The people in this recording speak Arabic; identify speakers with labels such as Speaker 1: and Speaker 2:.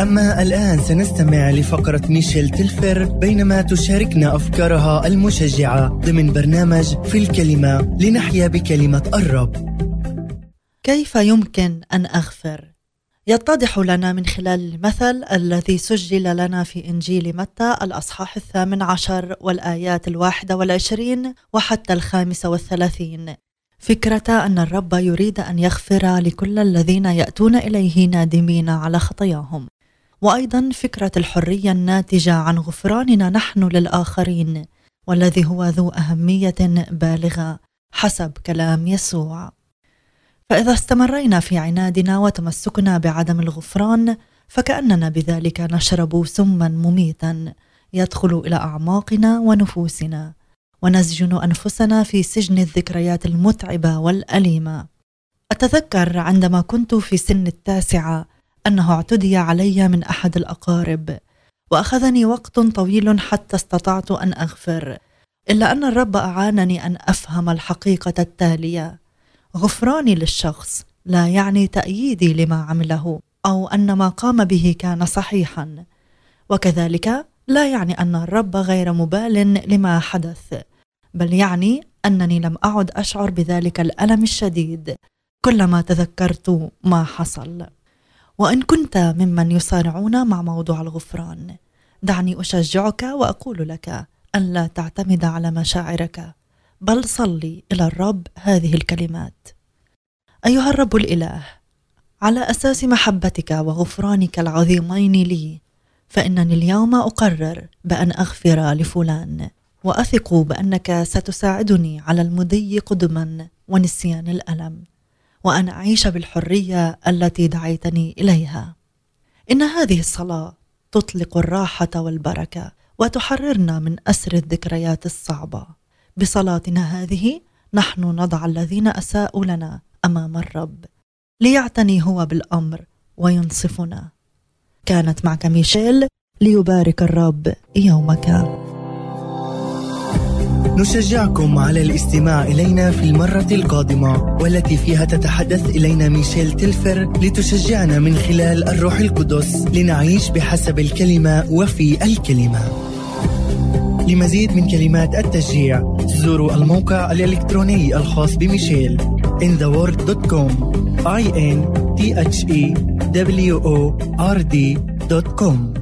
Speaker 1: أما الآن سنستمع لفقرة ميشيل تلفر بينما تشاركنا أفكارها المشجعة ضمن برنامج في الكلمة لنحيا بكلمة الرب.
Speaker 2: كيف يمكن أن أغفر؟ يتضح لنا من خلال المثل الذي سجل لنا في إنجيل متى الأصحاح الثامن عشر والآيات الواحدة والعشرين وحتى الخامسة والثلاثين. فكرة أن الرب يريد أن يغفر لكل الذين يأتون إليه نادمين على خطاياهم. وأيضا فكرة الحرية الناتجة عن غفراننا نحن للآخرين والذي هو ذو أهمية بالغة حسب كلام يسوع. فإذا استمرينا في عنادنا وتمسكنا بعدم الغفران فكأننا بذلك نشرب سما مميتا يدخل إلى أعماقنا ونفوسنا ونسجن أنفسنا في سجن الذكريات المتعبة والأليمة. أتذكر عندما كنت في سن التاسعة أنه اعتدي علي من أحد الأقارب وأخذني وقت طويل حتى استطعت أن أغفر إلا أن الرب أعانني أن أفهم الحقيقة التالية. غفراني للشخص لا يعني تأييدي لما عمله أو أن ما قام به كان صحيحا. وكذلك لا يعني أن الرب غير مبال لما حدث بل يعني أنني لم أعد أشعر بذلك الألم الشديد كلما تذكرت ما حصل. وإن كنت ممن يصارعون مع موضوع الغفران. دعني أشجعك وأقول لك أن لا تعتمد على مشاعرك بل صلي إلى الرب هذه الكلمات. أيها الرب الإله على أساس محبتك وغفرانك العظيمين لي فإنني اليوم أقرر بأن أغفر لفلان وأثق بأنك ستساعدني على المضي قدما ونسيان الألم. وأن أعيش بالحرية التي دعيتني إليها. إن هذه الصلاة تطلق الراحة والبركة وتحررنا من أسر الذكريات الصعبة. بصلاتنا هذه نحن نضع الذين أساءوا لنا أمام الرب. ليعتني هو بالأمر وينصفنا. كانت معك ميشيل ليبارك الرب يومك.
Speaker 1: نشجعكم على الاستماع إلينا في المرة القادمة والتي فيها تتحدث إلينا ميشيل تلفر لتشجعنا من خلال الروح القدس لنعيش بحسب الكلمة وفي الكلمة. لمزيد من كلمات التشجيع زوروا الموقع الإلكتروني الخاص بميشيل intheword.com i n t h e w o r d.com